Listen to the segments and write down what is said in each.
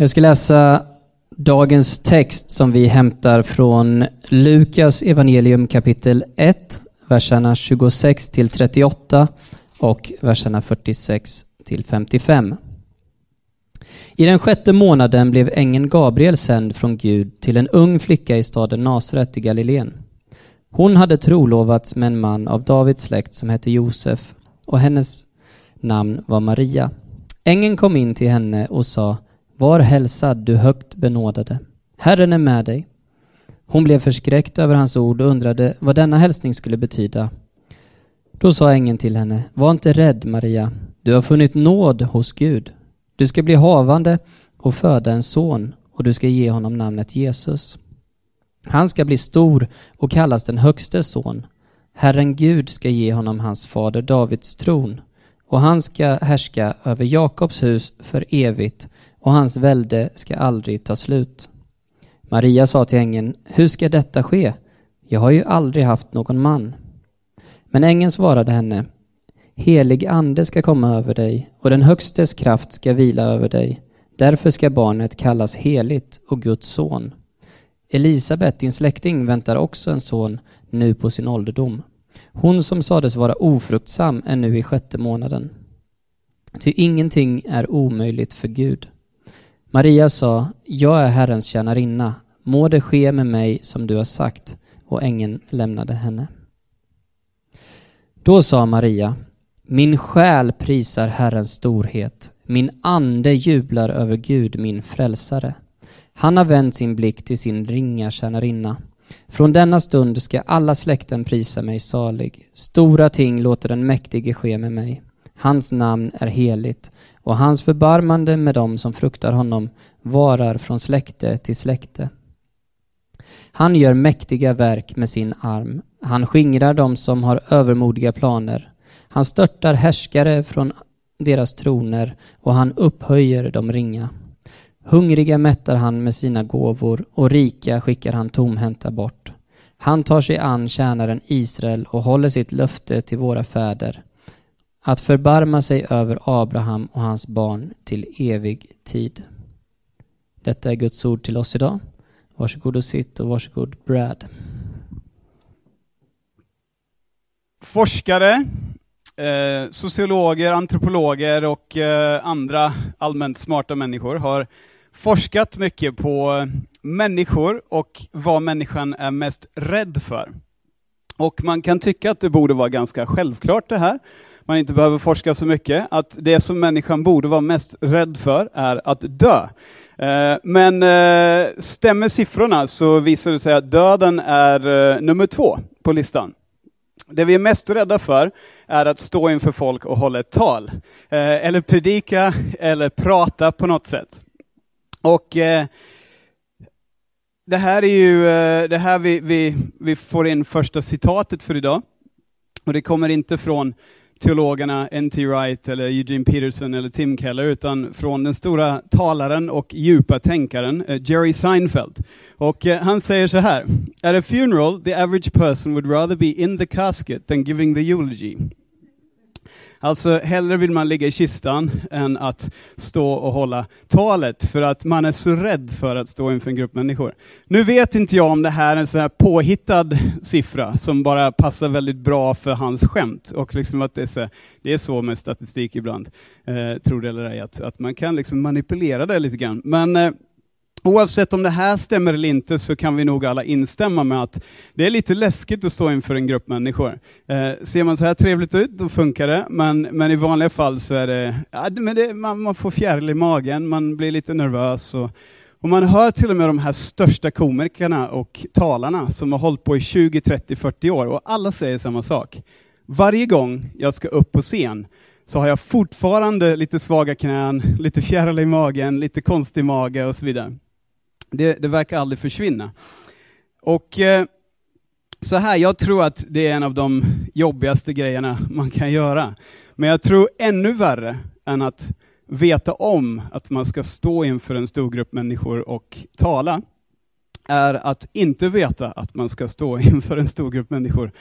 Jag ska läsa dagens text som vi hämtar från Lukas evangelium kapitel 1, verserna 26 till 38 och verserna 46 till 55. I den sjätte månaden blev ängeln Gabriel sänd från Gud till en ung flicka i staden Nasaret i Galileen. Hon hade trolovats med en man av Davids släkt som hette Josef och hennes namn var Maria. Ängeln kom in till henne och sa var hälsad, du högt benådade. Herren är med dig. Hon blev förskräckt över hans ord och undrade vad denna hälsning skulle betyda. Då sa ängeln till henne, var inte rädd Maria, du har funnit nåd hos Gud. Du ska bli havande och föda en son och du ska ge honom namnet Jesus. Han ska bli stor och kallas den högstes son. Herren Gud ska ge honom hans fader Davids tron och han ska härska över Jakobs hus för evigt och hans välde ska aldrig ta slut. Maria sa till ängeln, hur ska detta ske? Jag har ju aldrig haft någon man. Men ängeln svarade henne, helig ande ska komma över dig och den högstes kraft ska vila över dig. Därför ska barnet kallas heligt och Guds son. Elisabet, din släkting, väntar också en son nu på sin ålderdom. Hon som sades vara ofruktsam är nu i sjätte månaden. Ty ingenting är omöjligt för Gud. Maria sa, jag är Herrens tjänarinna, må det ske med mig som du har sagt, och ängeln lämnade henne. Då sa Maria, min själ prisar Herrens storhet, min ande jublar över Gud, min frälsare. Han har vänt sin blick till sin ringa tjänarinna. Från denna stund ska alla släkten prisa mig salig. Stora ting låter den mäktige ske med mig. Hans namn är heligt och hans förbarmande med dem som fruktar honom varar från släkte till släkte. Han gör mäktiga verk med sin arm. Han skingrar dem som har övermodiga planer. Han störtar härskare från deras troner och han upphöjer de ringa. Hungriga mättar han med sina gåvor och rika skickar han tomhänta bort. Han tar sig an tjänaren Israel och håller sitt löfte till våra fäder att förbarma sig över Abraham och hans barn till evig tid. Detta är Guds ord till oss idag. Varsågod och sitt och varsågod Brad. Forskare, eh, sociologer, antropologer och eh, andra allmänt smarta människor har forskat mycket på människor och vad människan är mest rädd för. Och man kan tycka att det borde vara ganska självklart det här, man inte behöver forska så mycket, att det som människan borde vara mest rädd för är att dö. Eh, men eh, stämmer siffrorna så visar det sig att döden är eh, nummer två på listan. Det vi är mest rädda för är att stå inför folk och hålla ett tal, eller predika, eller prata på något sätt. Och det här är ju det här vi, vi, vi får in första citatet för idag. Och det kommer inte från teologerna N.T. Wright, eller Eugene Peterson eller Tim Keller, utan från den stora talaren och djupa tänkaren eh, Jerry Seinfeld. Och eh, han säger så här, At a funeral, the average person would rather be in the casket than giving the eulogy. Alltså hellre vill man ligga i kistan än att stå och hålla talet, för att man är så rädd för att stå inför en grupp människor. Nu vet inte jag om det här är en sån här påhittad siffra som bara passar väldigt bra för hans skämt, och liksom att det är så, det är så med statistik ibland, eh, tror det eller ej, att, att man kan liksom manipulera det lite grann. Men eh, Oavsett om det här stämmer eller inte så kan vi nog alla instämma med att det är lite läskigt att stå inför en grupp människor. Eh, ser man så här trevligt ut, då funkar det, men, men i vanliga fall så är det, ja, men det man, man, får fjäril i magen, man blir lite nervös. Och, och man hör till och med de här största komikerna och talarna som har hållit på i 20, 30, 40 år och alla säger samma sak. Varje gång jag ska upp på scen så har jag fortfarande lite svaga knän, lite fjäril i magen, lite konstig mage och så vidare. Det, det verkar aldrig försvinna. Och eh, så här, jag tror att det är en av de jobbigaste grejerna man kan göra. Men jag tror ännu värre än att veta om att man ska stå inför en stor grupp människor och tala, är att inte veta att man ska stå inför en stor grupp människor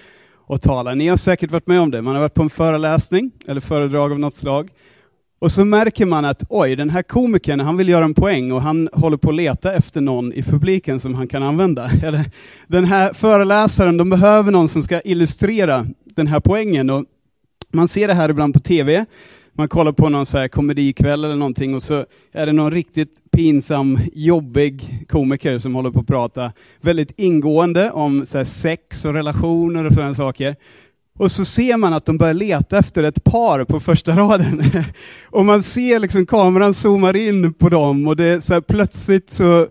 och tala. Ni har säkert varit med om det. Man har varit på en föreläsning eller föredrag av något slag och så märker man att oj, den här komikern, han vill göra en poäng och han håller på att leta efter någon i publiken som han kan använda. Eller, den här föreläsaren, de behöver någon som ska illustrera den här poängen. Och man ser det här ibland på TV. Man kollar på någon så här komedikväll eller någonting och så är det någon riktigt pinsam, jobbig komiker som håller på att prata väldigt ingående om så sex och relationer och sådana saker. Och så ser man att de börjar leta efter ett par på första raden. och man ser liksom kameran zoomar in på dem och det så här, plötsligt så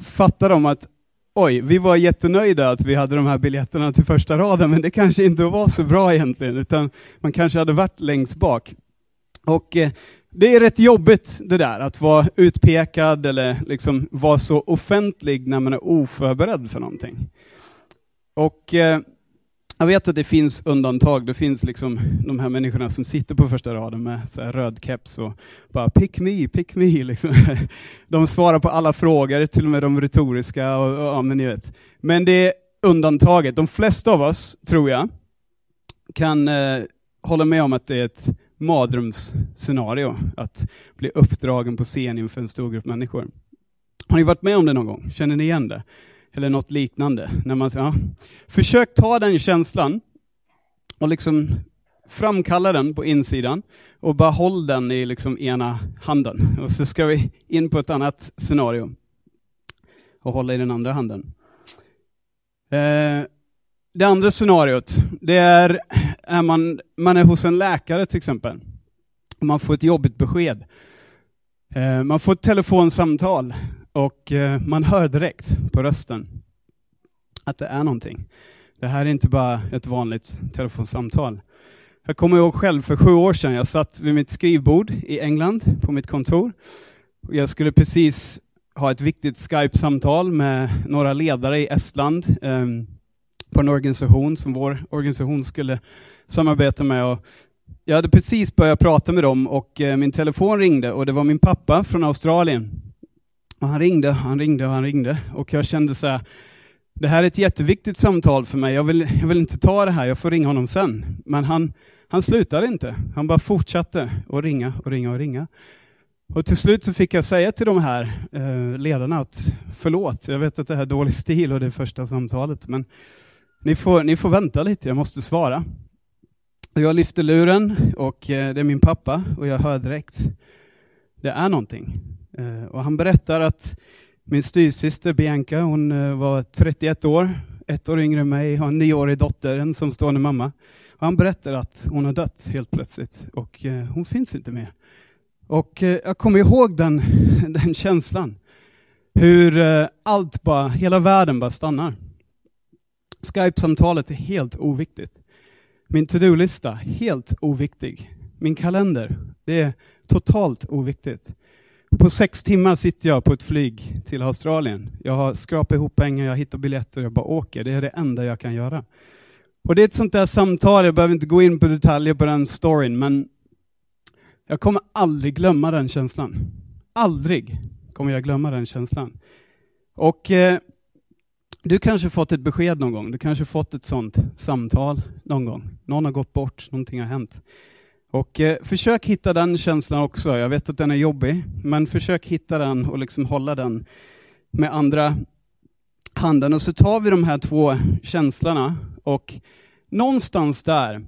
fattar de att oj, vi var jättenöjda att vi hade de här biljetterna till första raden, men det kanske inte var så bra egentligen, utan man kanske hade varit längst bak. Och eh, det är rätt jobbigt det där, att vara utpekad eller liksom vara så offentlig när man är oförberedd för någonting. Och eh, jag vet att det finns undantag. Det finns liksom de här människorna som sitter på första raden med så röd keps och bara pick me, pick me. Liksom. De svarar på alla frågor, till och med de retoriska. Och, och, ja, men, ni vet. men det är undantaget. De flesta av oss, tror jag, kan eh, hålla med om att det är ett mardrömsscenario att bli uppdragen på scen inför en stor grupp människor. Har ni varit med om det någon gång? Känner ni igen det? Eller något liknande. När man, ja. Försök ta den känslan och liksom framkalla den på insidan och bara håll den i liksom ena handen. Och så ska vi in på ett annat scenario och hålla i den andra handen. Eh, det andra scenariot, det är, är man, man är hos en läkare till exempel. Och man får ett jobbigt besked. Eh, man får ett telefonsamtal och eh, man hör direkt på rösten att det är någonting. Det här är inte bara ett vanligt telefonsamtal. Jag kommer ihåg själv för sju år sedan, jag satt vid mitt skrivbord i England på mitt kontor. Jag skulle precis ha ett viktigt Skype-samtal med några ledare i Estland eh, på en organisation som vår organisation skulle samarbeta med. Och jag hade precis börjat prata med dem och eh, min telefon ringde och det var min pappa från Australien. Och han ringde, han ringde och han ringde och jag kände så här, det här är ett jätteviktigt samtal för mig, jag vill, jag vill inte ta det här, jag får ringa honom sen. Men han, han slutade inte, han bara fortsatte att ringa och ringa och ringa. Och till slut så fick jag säga till de här eh, ledarna att förlåt, jag vet att det här är dålig stil och det är första samtalet, men ni får, ni får vänta lite, jag måste svara. Och jag lyfte luren och eh, det är min pappa och jag hör direkt, det är någonting. Eh, och han berättar att min styrsyster Bianca, hon eh, var 31 år, ett år yngre än mig, har en nioårig dotter, en som stående mamma. Och han berättar att hon har dött helt plötsligt och eh, hon finns inte mer. Och jag kommer ihåg den, den känslan. Hur allt bara, hela världen bara stannar. Skype-samtalet är helt oviktigt. Min to-do-lista, helt oviktig. Min kalender, det är totalt oviktigt. På sex timmar sitter jag på ett flyg till Australien. Jag har skrapat ihop pengar, jag hittar biljetter och jag bara åker. Det är det enda jag kan göra. Och det är ett sånt där samtal, jag behöver inte gå in på detaljer på den storyn, men jag kommer aldrig glömma den känslan. Aldrig kommer jag glömma den känslan. Och eh, du kanske fått ett besked någon gång, du kanske fått ett sånt samtal någon gång. Någon har gått bort, någonting har hänt. Och eh, försök hitta den känslan också. Jag vet att den är jobbig, men försök hitta den och liksom hålla den med andra handen. Och så tar vi de här två känslorna och någonstans där,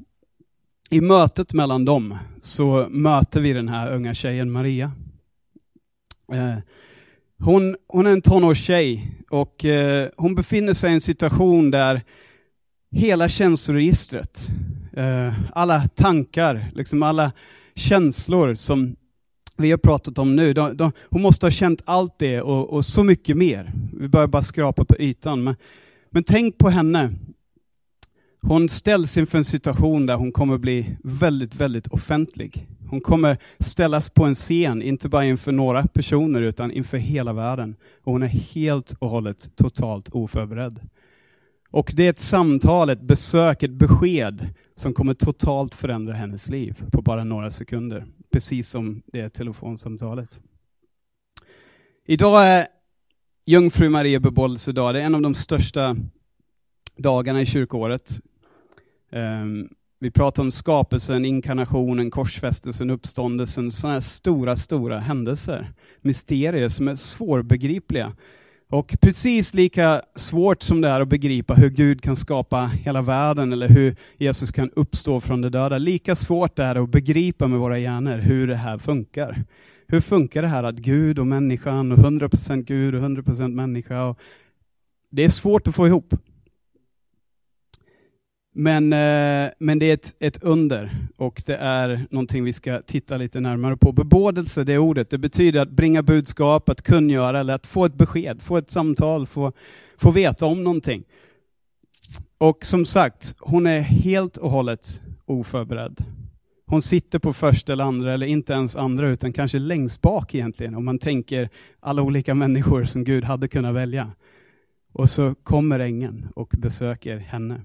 i mötet mellan dem, så möter vi den här unga tjejen Maria. Eh, hon, hon är en tonårstjej och eh, hon befinner sig i en situation där hela känsloregistret Eh, alla tankar, liksom alla känslor som vi har pratat om nu. De, de, hon måste ha känt allt det och, och, så mycket mer. Vi börjar bara skrapa på ytan. Men, men tänk på henne. Hon ställs inför en situation där hon kommer bli väldigt, väldigt offentlig. Hon kommer ställas på en scen, inte bara inför några personer, utan inför hela världen. Och hon är helt och hållet totalt oförberedd. Och det är ett samtal, ett besök, ett besked som kommer totalt förändra hennes liv på bara några sekunder. Precis som det telefonsamtalet. Idag är Jungfru Maria bebådelsedag. Det är en av de största dagarna i kyrkoåret. Ehm, vi pratar om skapelsen, inkarnationen, korsfästelsen, uppståndelsen, sådana här stora, stora händelser. Mysterier som är svårbegripliga. Och precis lika svårt som det är att begripa hur Gud kan skapa hela världen eller hur Jesus kan uppstå från de döda, lika svårt är det att begripa med våra hjärnor hur det här funkar. Hur funkar det här att Gud och människan och 100% Gud och 100% människa. Och det är svårt att få ihop. Men, eh, men det är ett, ett under och det är någonting vi ska titta lite närmare på. Bebådelse, det ordet, det betyder att bringa budskap, att kungöra eller att få ett besked, få ett samtal, få, få veta om någonting. Och som sagt, hon är helt och hållet oförberedd. Hon sitter på första eller andra, eller inte ens andra, utan kanske längst bak egentligen, om man tänker alla olika människor som Gud hade kunnat välja. Och så kommer ängeln och besöker henne.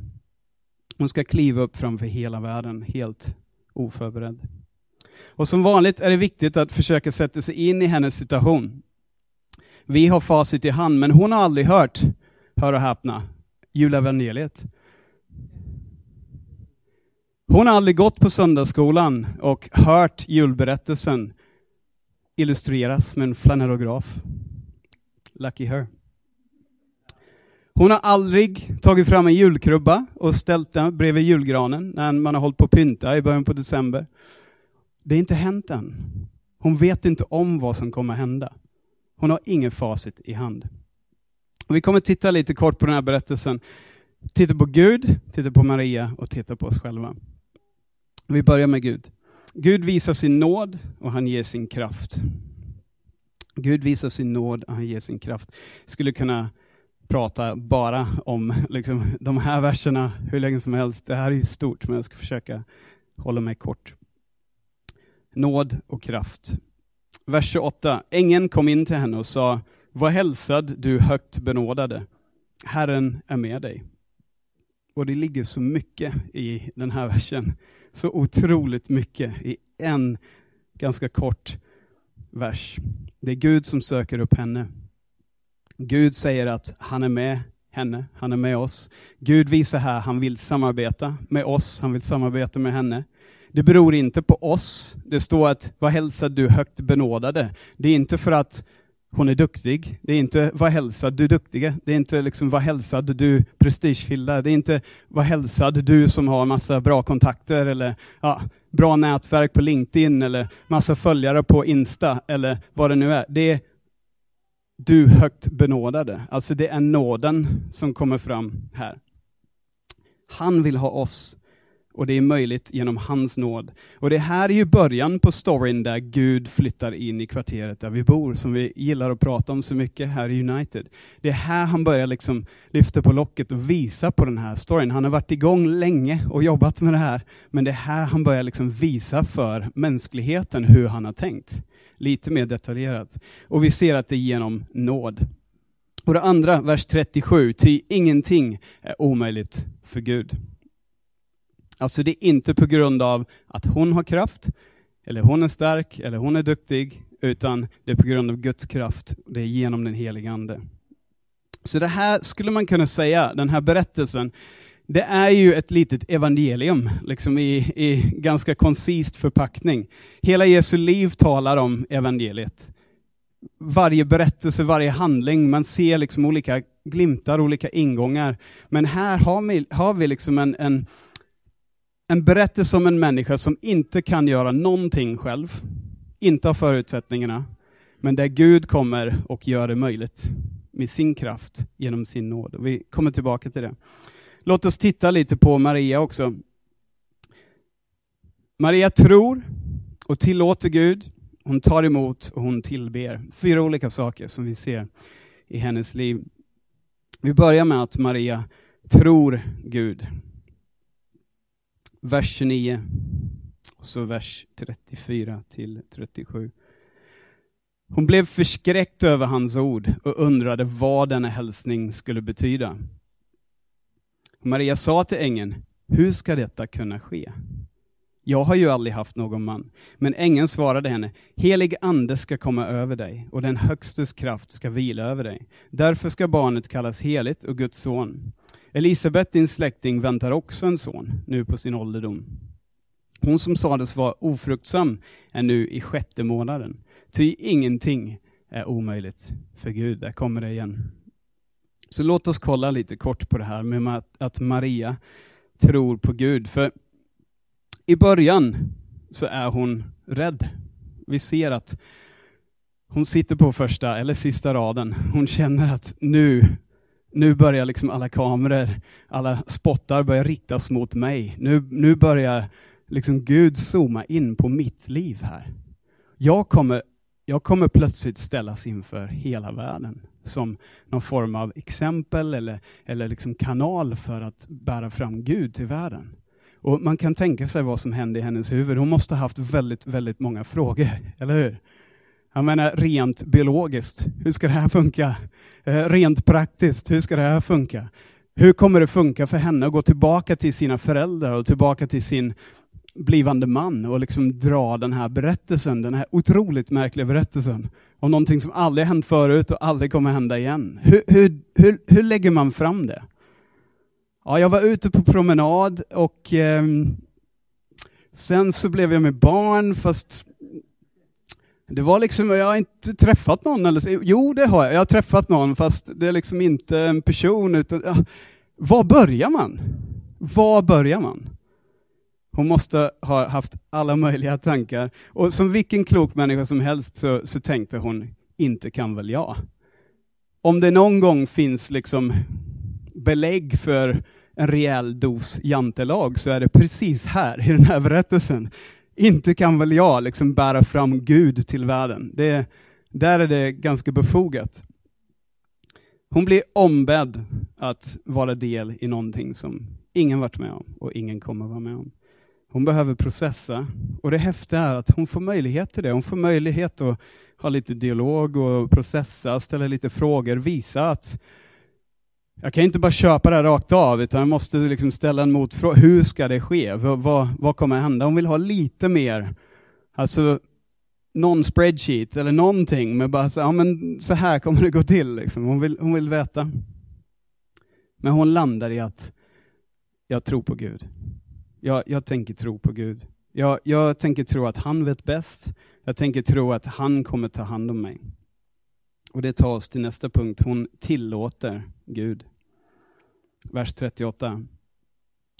Hon ska kliva upp framför hela världen, helt oförberedd. Och som vanligt är det viktigt att försöka sätta sig in i hennes situation. Vi har facit i hand, men hon har aldrig hört, hör och häpna, julevangeliet. Hon har aldrig gått på söndagsskolan och hört julberättelsen illustreras med en flanellograf. Lucky her. Hon har aldrig tagit fram en julkrubba och ställt den bredvid julgranen när man har hållit på att pynta i början på december. Det är inte hänt än. Hon vet inte om vad som kommer hända. Hon har ingen facit i hand. Och vi kommer titta lite kort på den här berättelsen. Titta på Gud, titta på Maria och titta på oss själva. Vi börjar med Gud. Gud visar sin nåd och han ger sin kraft. Gud visar sin nåd och han ger sin kraft. Skulle kunna prata bara om liksom, de här verserna hur länge som helst. Det här är ju stort, men jag ska försöka hålla mig kort. Nåd och kraft. Vers 28. Ängeln kom in till henne och sa, var hälsad du högt benådade. Herren är med dig. Och det ligger så mycket i den här versen. Så otroligt mycket i en ganska kort vers. Det är Gud som söker upp henne. Gud säger att han är med henne, han är med oss. Gud visar här, han vill samarbeta med oss, han vill samarbeta med henne. Det beror inte på oss. Det står att, vad hälsar du högt benådade. Det är inte för att hon är duktig. Det är inte, vad hälsad du duktiga. Det är inte liksom, vad hälsad du prestigefyllda. Det är inte, vad hälsad du som har massa bra kontakter eller ja, bra nätverk på LinkedIn eller massa följare på Insta eller vad det nu är. Det är du högt benådade. Alltså det är nåden som kommer fram här. Han vill ha oss och det är möjligt genom hans nåd. Och det här är ju början på storyn där Gud flyttar in i kvarteret där vi bor, som vi gillar att prata om så mycket här i United. Det är här han börjar liksom lyfta på locket och visa på den här storyn. Han har varit igång länge och jobbat med det här, men det är här han börjar liksom visa för mänskligheten hur han har tänkt lite mer detaljerat. Och vi ser att det är genom nåd. Och det andra, vers 37, ty ingenting är omöjligt för Gud. Alltså det är inte på grund av att hon har kraft, eller hon är stark, eller hon är duktig, utan det är på grund av Guds kraft, det är genom den helige Ande. Så det här skulle man kunna säga, den här berättelsen, det är ju ett litet evangelium, liksom i, i ganska koncist förpackning. Hela Jesu liv talar om evangeliet. Varje berättelse, varje handling, man ser liksom olika glimtar, olika ingångar. Men här har vi, har vi liksom en, en, en berättelse om en människa som inte kan göra någonting själv, inte har förutsättningarna, men där Gud kommer och gör det möjligt med sin kraft genom sin nåd. Vi kommer tillbaka till det. Låt oss titta lite på Maria också. Maria tror och tillåter Gud. Hon tar emot och hon tillber. Fyra olika saker som vi ser i hennes liv. Vi börjar med att Maria tror Gud. Vers 29 och så vers 34 till 37. Hon blev förskräckt över hans ord och undrade vad denna hälsning skulle betyda. Maria sa till ängeln, hur ska detta kunna ske? Jag har ju aldrig haft någon man. Men ängeln svarade henne, helig ande ska komma över dig och den högstes kraft ska vila över dig. Därför ska barnet kallas heligt och Guds son. Elisabet, din släkting, väntar också en son, nu på sin ålderdom. Hon som sades vara ofruktsam är nu i sjätte månaden. Ty ingenting är omöjligt för Gud. Där kommer det igen. Så låt oss kolla lite kort på det här med att Maria tror på Gud. För i början så är hon rädd. Vi ser att hon sitter på första eller sista raden. Hon känner att nu, nu börjar liksom alla kameror, alla spottar börjar riktas mot mig. Nu, nu börjar liksom Gud zooma in på mitt liv här. Jag kommer, jag kommer plötsligt ställas inför hela världen som någon form av exempel eller, eller liksom kanal för att bära fram Gud till världen. Och Man kan tänka sig vad som hände i hennes huvud. Hon måste ha haft väldigt, väldigt många frågor, eller hur? Jag menar rent biologiskt, hur ska det här funka? Eh, rent praktiskt, hur ska det här funka? Hur kommer det funka för henne att gå tillbaka till sina föräldrar och tillbaka till sin blivande man och liksom dra den här berättelsen, den här otroligt märkliga berättelsen om någonting som aldrig hänt förut och aldrig kommer hända igen. Hur, hur, hur, hur lägger man fram det? Ja, jag var ute på promenad och eh, sen så blev jag med barn, fast det var liksom, jag har inte träffat någon, eller så, jo det har jag, jag har träffat någon, fast det är liksom inte en person, utan, ja, var börjar man? Var börjar man? Hon måste ha haft alla möjliga tankar. Och som vilken klok människa som helst så, så tänkte hon, inte kan väl jag? Om det någon gång finns liksom belägg för en rejäl dos jantelag så är det precis här i den här berättelsen. Inte kan väl jag liksom bära fram Gud till världen. Det, där är det ganska befogat. Hon blir ombedd att vara del i någonting som ingen varit med om och ingen kommer vara med om. Hon behöver processa. Och det häftiga är att hon får möjlighet till det. Hon får möjlighet att ha lite dialog och processa, ställa lite frågor, visa att jag kan inte bara köpa det här rakt av, utan jag måste liksom ställa en motfråga. Hur ska det ske? Vad, vad, vad kommer hända? Hon vill ha lite mer, alltså någon spreadsheet eller någonting med bara så, ja, men så här kommer det gå till. Liksom. Hon, vill, hon vill veta. Men hon landar i att jag tror på Gud. Jag, jag tänker tro på Gud. Jag, jag tänker tro att han vet bäst. Jag tänker tro att han kommer ta hand om mig. Och det tar oss till nästa punkt. Hon tillåter Gud. Vers 38.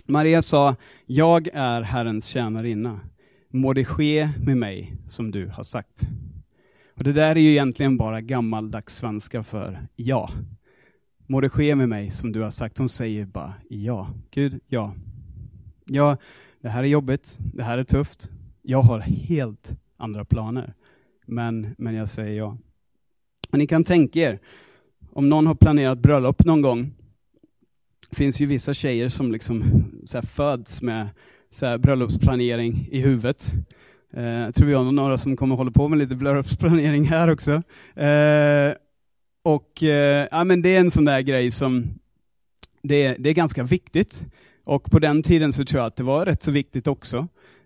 Maria sa, jag är Herrens tjänarinna. Må det ske med mig som du har sagt. Och Det där är ju egentligen bara gammaldags svenska för ja. Må det ske med mig som du har sagt. Hon säger bara ja. Gud, ja ja, det här är jobbigt, det här är tufft, jag har helt andra planer. Men, men jag säger ja. Och ni kan tänka er, om någon har planerat bröllop någon gång, det finns ju vissa tjejer som liksom så föds med så här bröllopsplanering i huvudet. Eh, jag tror vi har några som kommer hålla på med lite bröllopsplanering här också. Eh, och eh, ja, men Det är en sån där grej som det, det är ganska viktigt. Och på den tiden så tror jag att det var rätt så viktigt också.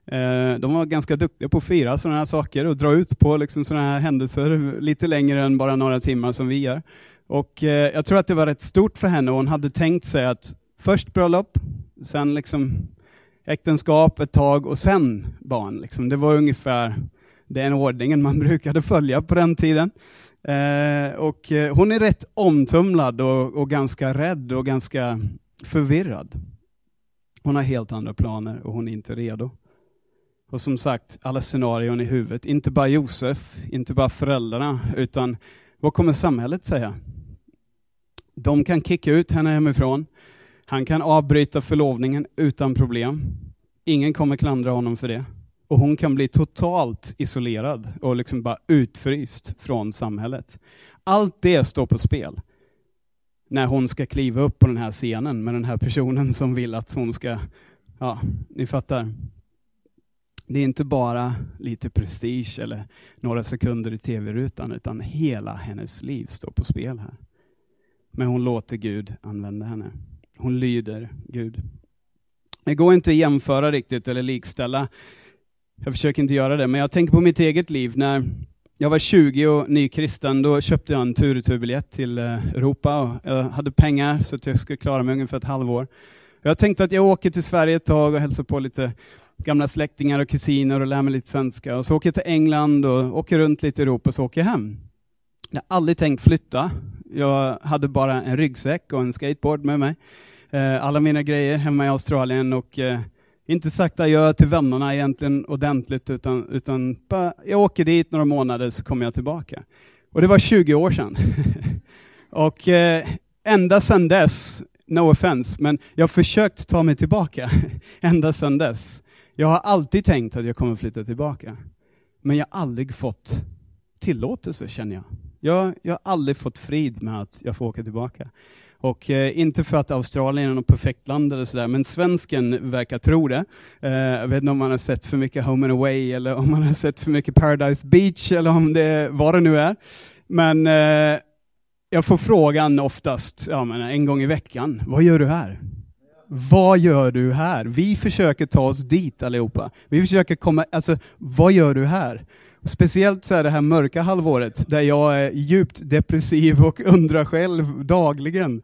Eh, de var ganska duktiga på att fira sådana här saker och dra ut på liksom sådana här händelser lite längre än bara några timmar som vi gör. Och eh, jag tror att det var rätt stort för henne och hon hade tänkt sig att först bröllop, sen liksom äktenskap ett tag och sen barn. Liksom. Det var ungefär den ordningen man brukade följa på den tiden. Eh, och hon är rätt omtumlad och, och ganska rädd och ganska förvirrad. Hon har helt andra planer och hon är inte redo. Och som sagt, alla scenarion i huvudet. Inte bara Josef, inte bara föräldrarna, utan vad kommer samhället säga? De kan kicka ut henne hemifrån. Han kan avbryta förlovningen utan problem. Ingen kommer klandra honom för det. Och hon kan bli totalt isolerad och liksom bara utfryst från samhället. Allt det står på spel när hon ska kliva upp på den här scenen med den här personen som vill att hon ska, ja, ni fattar. Det är inte bara lite prestige eller några sekunder i tv-rutan, utan hela hennes liv står på spel här. Men hon låter Gud använda henne. Hon lyder Gud. Det går inte att jämföra riktigt eller likställa. Jag försöker inte göra det, men jag tänker på mitt eget liv när jag var 20 och nykristen, då köpte jag en tur och till eh, Europa. Och jag hade pengar så att jag skulle klara mig ungefär ett halvår. Jag tänkte att jag åker till Sverige ett tag och hälsar på lite gamla släktingar och kusiner och lär mig lite svenska. Och så åker jag till England och åker runt lite i Europa och så åker jag hem. Jag har aldrig tänkt flytta. Jag hade bara en ryggsäck och en skateboard med mig. Eh, alla mina grejer hemma i Australien och eh, inte sagt adjö till vännerna egentligen ordentligt, utan, utan bara, jag åker dit några månader så kommer jag tillbaka. Och det var 20 år sedan. och eh, ända sedan dess, no offense, men jag har försökt ta mig tillbaka ända sedan dess. Jag har alltid tänkt att jag kommer flytta tillbaka. Men jag har aldrig fått tillåtelse känner jag. Jag, jag har aldrig fått frid med att jag får åka tillbaka. Och eh, inte för att Australien är något perfekt land eller sådär, men svensken verkar tro det. Eh, jag vet inte om man har sett för mycket Home and Away eller om man har sett för mycket Paradise Beach eller om det vad det nu är. Men eh, jag får frågan oftast, ja, men en gång i veckan, vad gör du här? Vad gör du här? Vi försöker ta oss dit allihopa. Vi försöker komma, alltså vad gör du här? Speciellt så här det här mörka halvåret där jag är djupt depressiv och undrar själv dagligen,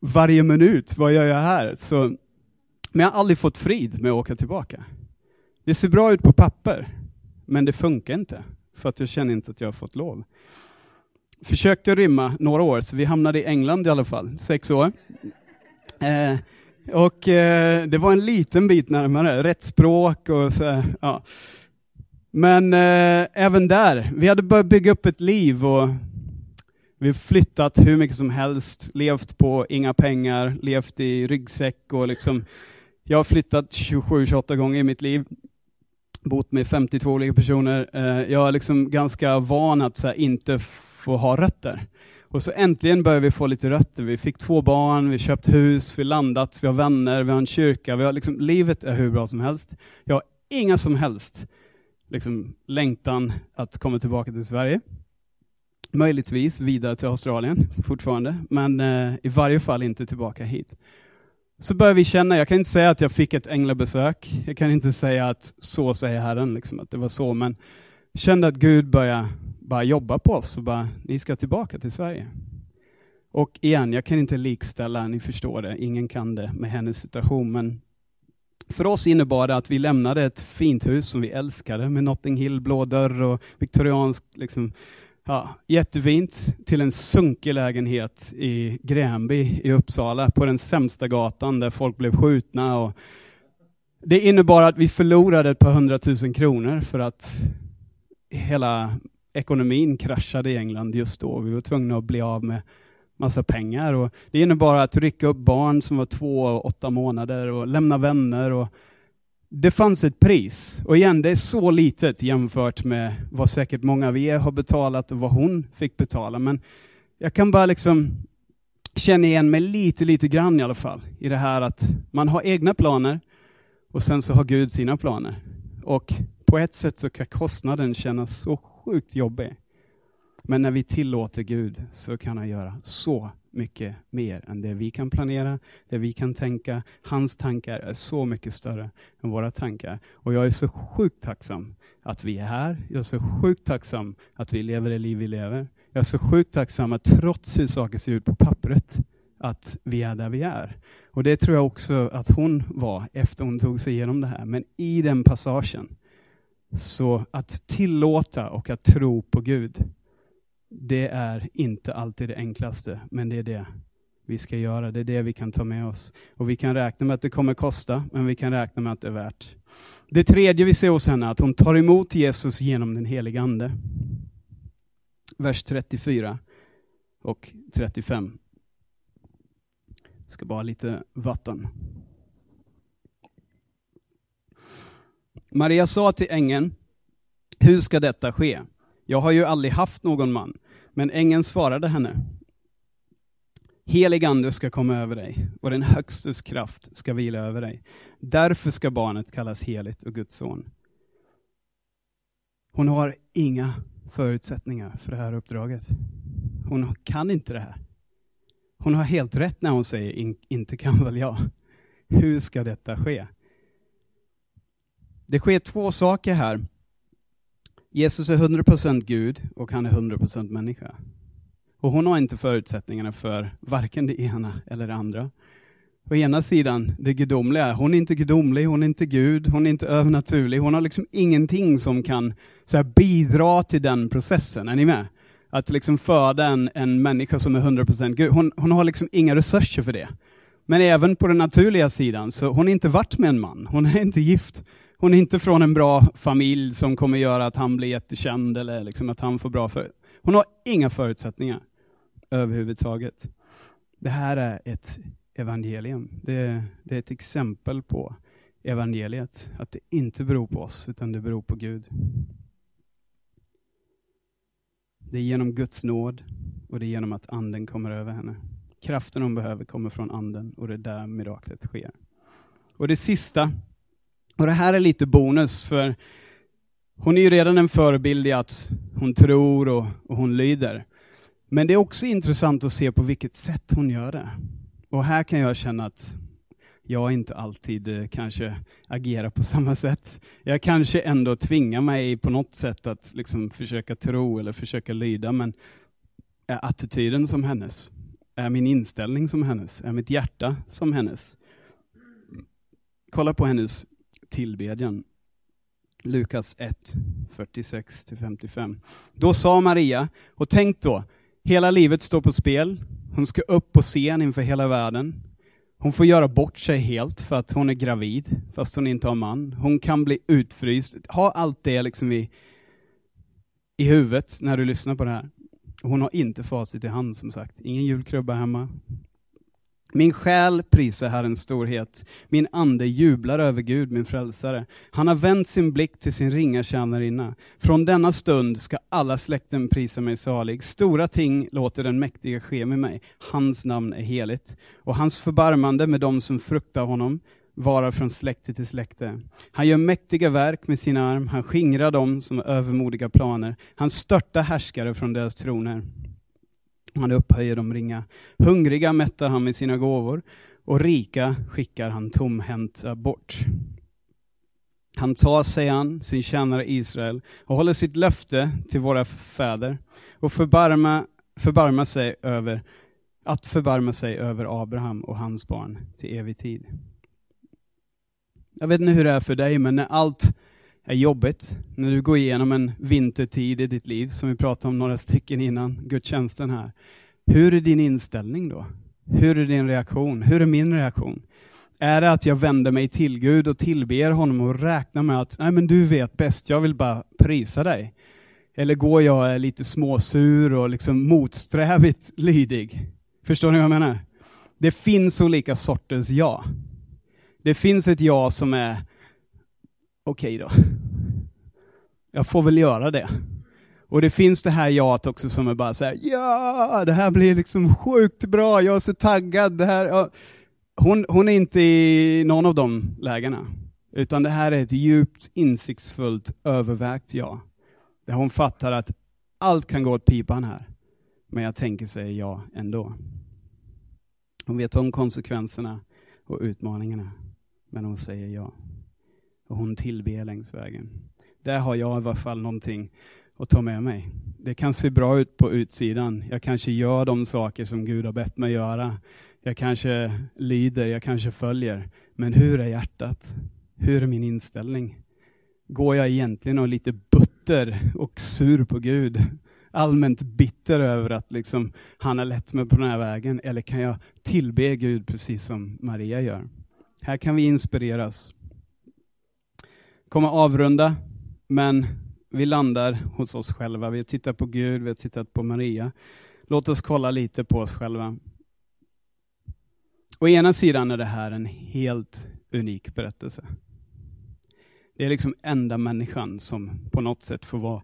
varje minut, vad gör jag här? Så, men jag har aldrig fått frid med att åka tillbaka. Det ser bra ut på papper, men det funkar inte. För att jag känner inte att jag har fått lov. Försökte rymma några år, så vi hamnade i England i alla fall, sex år. Eh, och eh, det var en liten bit närmare, rätt språk och så, ja. Men eh, även där, vi hade börjat bygga upp ett liv och vi har flyttat hur mycket som helst, levt på inga pengar, levt i ryggsäck och liksom, jag har flyttat 27-28 gånger i mitt liv, bott med 52 olika personer. Eh, jag är liksom ganska van att här, inte få ha rötter. Och så äntligen börjar vi få lite rötter. Vi fick två barn, vi köpt hus, vi landat, vi har vänner, vi har en kyrka. Vi har liksom, livet är hur bra som helst. Jag har inga som helst liksom, längtan att komma tillbaka till Sverige. Möjligtvis vidare till Australien fortfarande, men eh, i varje fall inte tillbaka hit. Så börjar vi känna, jag kan inte säga att jag fick ett änglabesök, jag kan inte säga att så säger Herren, liksom, att det var så, men kände att Gud började bara jobba på oss och bara, ni ska tillbaka till Sverige. Och igen, jag kan inte likställa, ni förstår det, ingen kan det med hennes situation, men för oss innebar det att vi lämnade ett fint hus som vi älskade med Notting Hill, blå dörr och viktoriansk, liksom, ja, jättefint, till en sunkig lägenhet i Gränby i Uppsala på den sämsta gatan där folk blev skjutna. Och det innebar att vi förlorade ett par hundratusen kronor för att hela ekonomin kraschade i England just då. Vi var tvungna att bli av med massa pengar. Och det innebar att rycka upp barn som var två och åtta månader och lämna vänner. Och det fanns ett pris. Och igen, det är så litet jämfört med vad säkert många av er har betalat och vad hon fick betala. Men jag kan bara liksom känna igen mig lite, lite grann i alla fall i det här att man har egna planer och sen så har Gud sina planer. Och på ett sätt så kan kostnaden kännas så sjukt jobbig. Men när vi tillåter Gud så kan han göra så mycket mer än det vi kan planera, det vi kan tänka. Hans tankar är så mycket större än våra tankar. Och jag är så sjukt tacksam att vi är här. Jag är så sjukt tacksam att vi lever det liv vi lever. Jag är så sjukt tacksam att trots hur saker ser ut på pappret, att vi är där vi är. Och det tror jag också att hon var efter hon tog sig igenom det här. Men i den passagen, så att tillåta och att tro på Gud, det är inte alltid det enklaste, men det är det vi ska göra. Det är det vi kan ta med oss. Och vi kan räkna med att det kommer kosta, men vi kan räkna med att det är värt. Det tredje vi ser hos henne är att hon tar emot Jesus genom den helige Ande. Vers 34 och 35. Jag ska bara ha lite vatten. Maria sa till ängeln, hur ska detta ske? Jag har ju aldrig haft någon man. Men ängeln svarade henne, Helig ande ska komma över dig och den högstes kraft ska vila över dig. Därför ska barnet kallas heligt och Guds son. Hon har inga förutsättningar för det här uppdraget. Hon kan inte det här. Hon har helt rätt när hon säger inte kan väl jag. Hur ska detta ske? Det sker två saker här Jesus är 100% Gud och han är 100% människa. Och hon har inte förutsättningarna för varken det ena eller det andra. Å ena sidan det gudomliga, hon är inte gudomlig, hon är inte Gud, hon är inte övernaturlig, hon har liksom ingenting som kan så bidra till den processen. Är ni med? Att liksom föda en, en människa som är 100% Gud, hon, hon har liksom inga resurser för det. Men även på den naturliga sidan, så hon har inte varit med en man, hon är inte gift. Hon är inte från en bra familj som kommer göra att han blir jättekänd eller liksom att han får bra för... Hon har inga förutsättningar överhuvudtaget. Det här är ett evangelium. Det, det är ett exempel på evangeliet. Att det inte beror på oss, utan det beror på Gud. Det är genom Guds nåd och det är genom att anden kommer över henne. Kraften hon behöver kommer från anden och det är där miraklet sker. Och det sista, och det här är lite bonus för hon är ju redan en förebild i att hon tror och, och hon lyder. Men det är också intressant att se på vilket sätt hon gör det. Och här kan jag känna att jag inte alltid eh, kanske agerar på samma sätt. Jag kanske ändå tvingar mig på något sätt att liksom försöka tro eller försöka lyda, men är attityden som hennes? Är min inställning som hennes? Är mitt hjärta som hennes? Kolla på hennes tillbedjan. Lukas 1, 46-55. Då sa Maria, och tänk då, hela livet står på spel, hon ska upp på scen inför hela världen. Hon får göra bort sig helt för att hon är gravid, fast hon inte har man. Hon kan bli utfryst. Ha allt det liksom i, i huvudet när du lyssnar på det här. Hon har inte facit i hand som sagt. Ingen julkrubba hemma, min själ prisar Herrens storhet, min ande jublar över Gud, min frälsare. Han har vänt sin blick till sin ringa tjänarinna. Från denna stund ska alla släkten prisa mig salig. Stora ting låter den mäktiga ske med mig. Hans namn är heligt. Och hans förbarmande med dem som fruktar honom varar från släkte till släkte. Han gör mäktiga verk med sin arm, han skingrar dem som har övermodiga planer. Han störtar härskare från deras troner. Han upphöjer de ringa. Hungriga mättar han med sina gåvor och rika skickar han tomhänta bort. Han tar sig an sin tjänare Israel och håller sitt löfte till våra fäder och förbarma, förbarma sig över, att förbarma sig över Abraham och hans barn till evig tid. Jag vet inte hur det är för dig, men när allt är jobbigt, när du går igenom en vintertid i ditt liv, som vi pratade om några stycken innan gudstjänsten här. Hur är din inställning då? Hur är din reaktion? Hur är min reaktion? Är det att jag vänder mig till Gud och tillber honom och räknar med att nej men du vet bäst, jag vill bara prisa dig? Eller går jag lite småsur och liksom motsträvigt lydig? Förstår ni vad jag menar? Det finns olika sorters ja. Det finns ett ja som är okej okay då. Jag får väl göra det. Och det finns det här jaet också som är bara så här, ja, det här blir liksom sjukt bra, jag är så taggad. Det här, ja. hon, hon är inte i någon av de lägena, utan det här är ett djupt insiktsfullt övervägt ja. Där hon fattar att allt kan gå åt pipan här, men jag tänker säga ja ändå. Hon vet om konsekvenserna och utmaningarna, men hon säger ja och hon tillber längs vägen. Där har jag i alla fall någonting att ta med mig. Det kan se bra ut på utsidan. Jag kanske gör de saker som Gud har bett mig göra. Jag kanske lyder, jag kanske följer. Men hur är hjärtat? Hur är min inställning? Går jag egentligen och är lite butter och sur på Gud? Allmänt bitter över att liksom, han har lett mig på den här vägen. Eller kan jag tillbe Gud precis som Maria gör? Här kan vi inspireras kommer avrunda, men vi landar hos oss själva. Vi har tittat på Gud, vi har tittat på Maria. Låt oss kolla lite på oss själva. Å ena sidan är det här en helt unik berättelse. Det är liksom enda människan som på något sätt får vara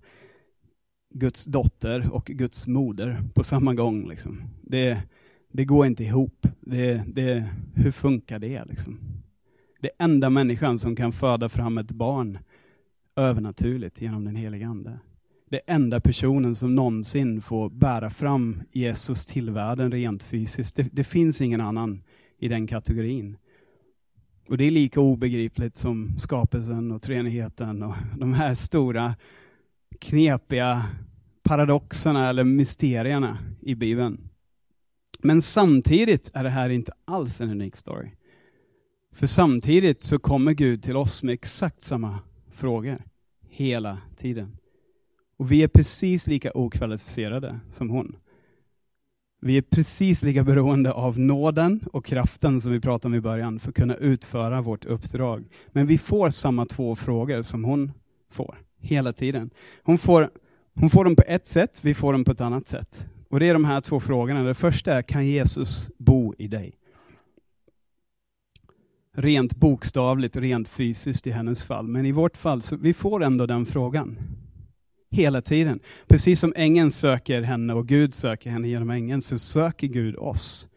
Guds dotter och Guds moder på samma gång. Liksom. Det, det går inte ihop. Det, det, hur funkar det? Liksom? Det enda människan som kan föda fram ett barn övernaturligt genom den heliga Ande. Det enda personen som någonsin får bära fram Jesus till världen rent fysiskt. Det, det finns ingen annan i den kategorin. Och det är lika obegripligt som skapelsen och treenigheten och de här stora knepiga paradoxerna eller mysterierna i Bibeln. Men samtidigt är det här inte alls en unik story. För samtidigt så kommer Gud till oss med exakt samma frågor hela tiden. Och vi är precis lika okvalificerade som hon. Vi är precis lika beroende av nåden och kraften som vi pratade om i början för att kunna utföra vårt uppdrag. Men vi får samma två frågor som hon får hela tiden. Hon får, hon får dem på ett sätt, vi får dem på ett annat sätt. Och det är de här två frågorna. Det första är, kan Jesus bo i dig? Rent bokstavligt, rent fysiskt i hennes fall. Men i vårt fall, så vi får ändå den frågan. Hela tiden. Precis som ängeln söker henne och Gud söker henne genom ängeln, så söker Gud oss.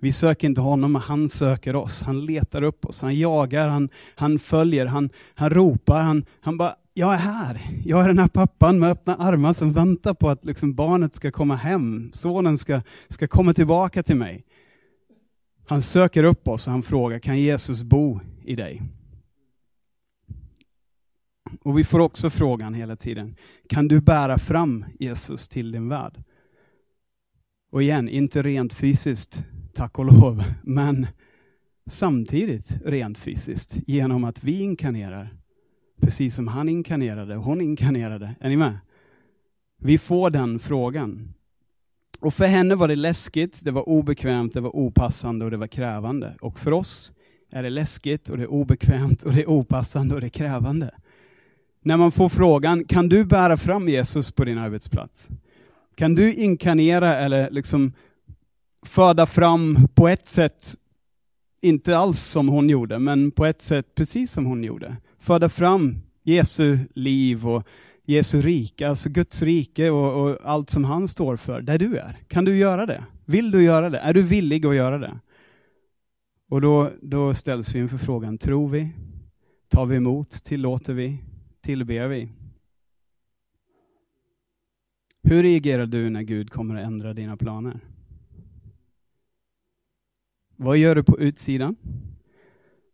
Vi söker inte honom, men han söker oss. Han letar upp oss, han jagar, han, han följer, han, han ropar, han, han bara jag är här. Jag är den här pappan med öppna armar som väntar på att liksom barnet ska komma hem. Sonen ska, ska komma tillbaka till mig. Han söker upp oss och han frågar, kan Jesus bo i dig? Och vi får också frågan hela tiden, kan du bära fram Jesus till din värld? Och igen, inte rent fysiskt, tack och lov, men samtidigt rent fysiskt genom att vi inkarnerar precis som han inkarnerade och hon inkarnerade. Är ni med? Vi får den frågan. Och för henne var det läskigt, det var obekvämt, det var opassande och det var krävande. Och för oss är det läskigt och det är obekvämt och det är opassande och det är krävande. När man får frågan, kan du bära fram Jesus på din arbetsplats? Kan du inkarnera eller liksom föda fram på ett sätt, inte alls som hon gjorde, men på ett sätt precis som hon gjorde? föda fram Jesu liv och Jesu rike, alltså Guds rike och, och, allt som han står för, där du är. Kan du göra det? Vill du göra det? Är du villig att göra det? Och då, då ställs vi inför frågan, tror vi? Tar vi emot? Tillåter vi? Tillber vi? Hur reagerar du när Gud kommer att ändra dina planer? Vad gör du på utsidan?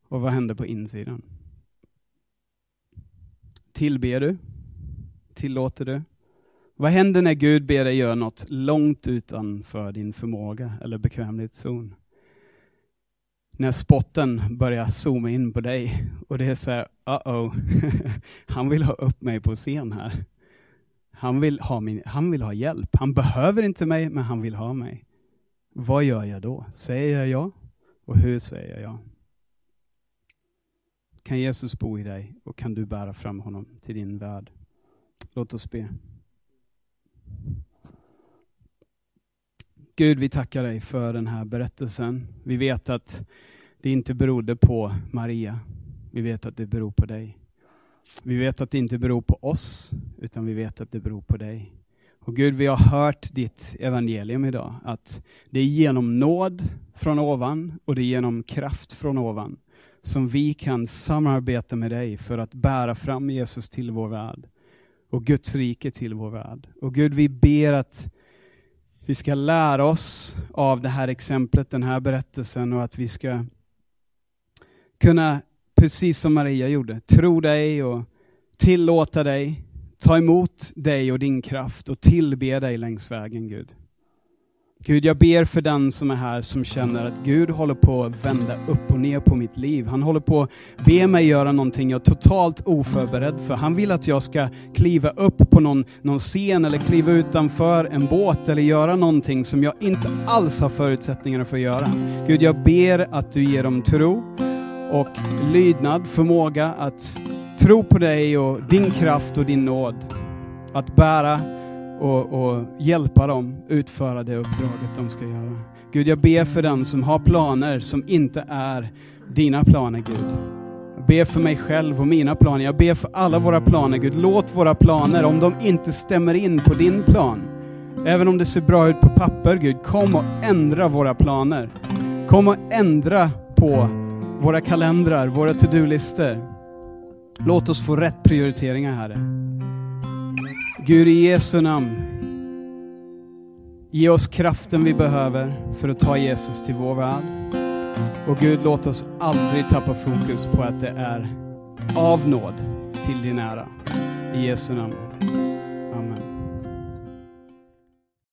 Och vad händer på insidan? Tillber du? Tillåter du? Vad händer när Gud ber dig göra något långt utanför din förmåga eller bekvämlighetszon? När spotten börjar zooma in på dig och det är så här, uh-oh, han vill ha upp mig på scen här. Han vill, ha min, han vill ha hjälp. Han behöver inte mig, men han vill ha mig. Vad gör jag då? Säger jag ja? Och hur säger jag ja? Kan Jesus bo i dig och kan du bära fram honom till din värld? Låt oss be. Gud, vi tackar dig för den här berättelsen. Vi vet att det inte berodde på Maria. Vi vet att det beror på dig. Vi vet att det inte beror på oss, utan vi vet att det beror på dig. Och Gud, vi har hört ditt evangelium idag, att det är genom nåd från ovan och det är genom kraft från ovan som vi kan samarbeta med dig för att bära fram Jesus till vår värld och Guds rike till vår värld. Och Gud, vi ber att vi ska lära oss av det här exemplet, den här berättelsen och att vi ska kunna, precis som Maria gjorde, tro dig och tillåta dig, ta emot dig och din kraft och tillbe dig längs vägen Gud. Gud, jag ber för den som är här som känner att Gud håller på att vända upp och ner på mitt liv. Han håller på att be mig göra någonting jag är totalt oförberedd för. Han vill att jag ska kliva upp på någon, någon scen eller kliva utanför en båt eller göra någonting som jag inte alls har förutsättningar för att göra. Gud, jag ber att du ger dem tro och lydnad, förmåga att tro på dig och din kraft och din nåd. Att bära och, och hjälpa dem utföra det uppdraget de ska göra. Gud, jag ber för den som har planer som inte är dina planer, Gud. Jag ber för mig själv och mina planer. Jag ber för alla våra planer, Gud. Låt våra planer, om de inte stämmer in på din plan, även om det ser bra ut på papper, Gud, kom och ändra våra planer. Kom och ändra på våra kalendrar, våra to-do-listor. Låt oss få rätt prioriteringar, Herre. Gud, i Jesu namn, ge oss kraften vi behöver för att ta Jesus till vår värld. Och Gud, låt oss aldrig tappa fokus på att det är av nåd till din ära. I Jesu namn.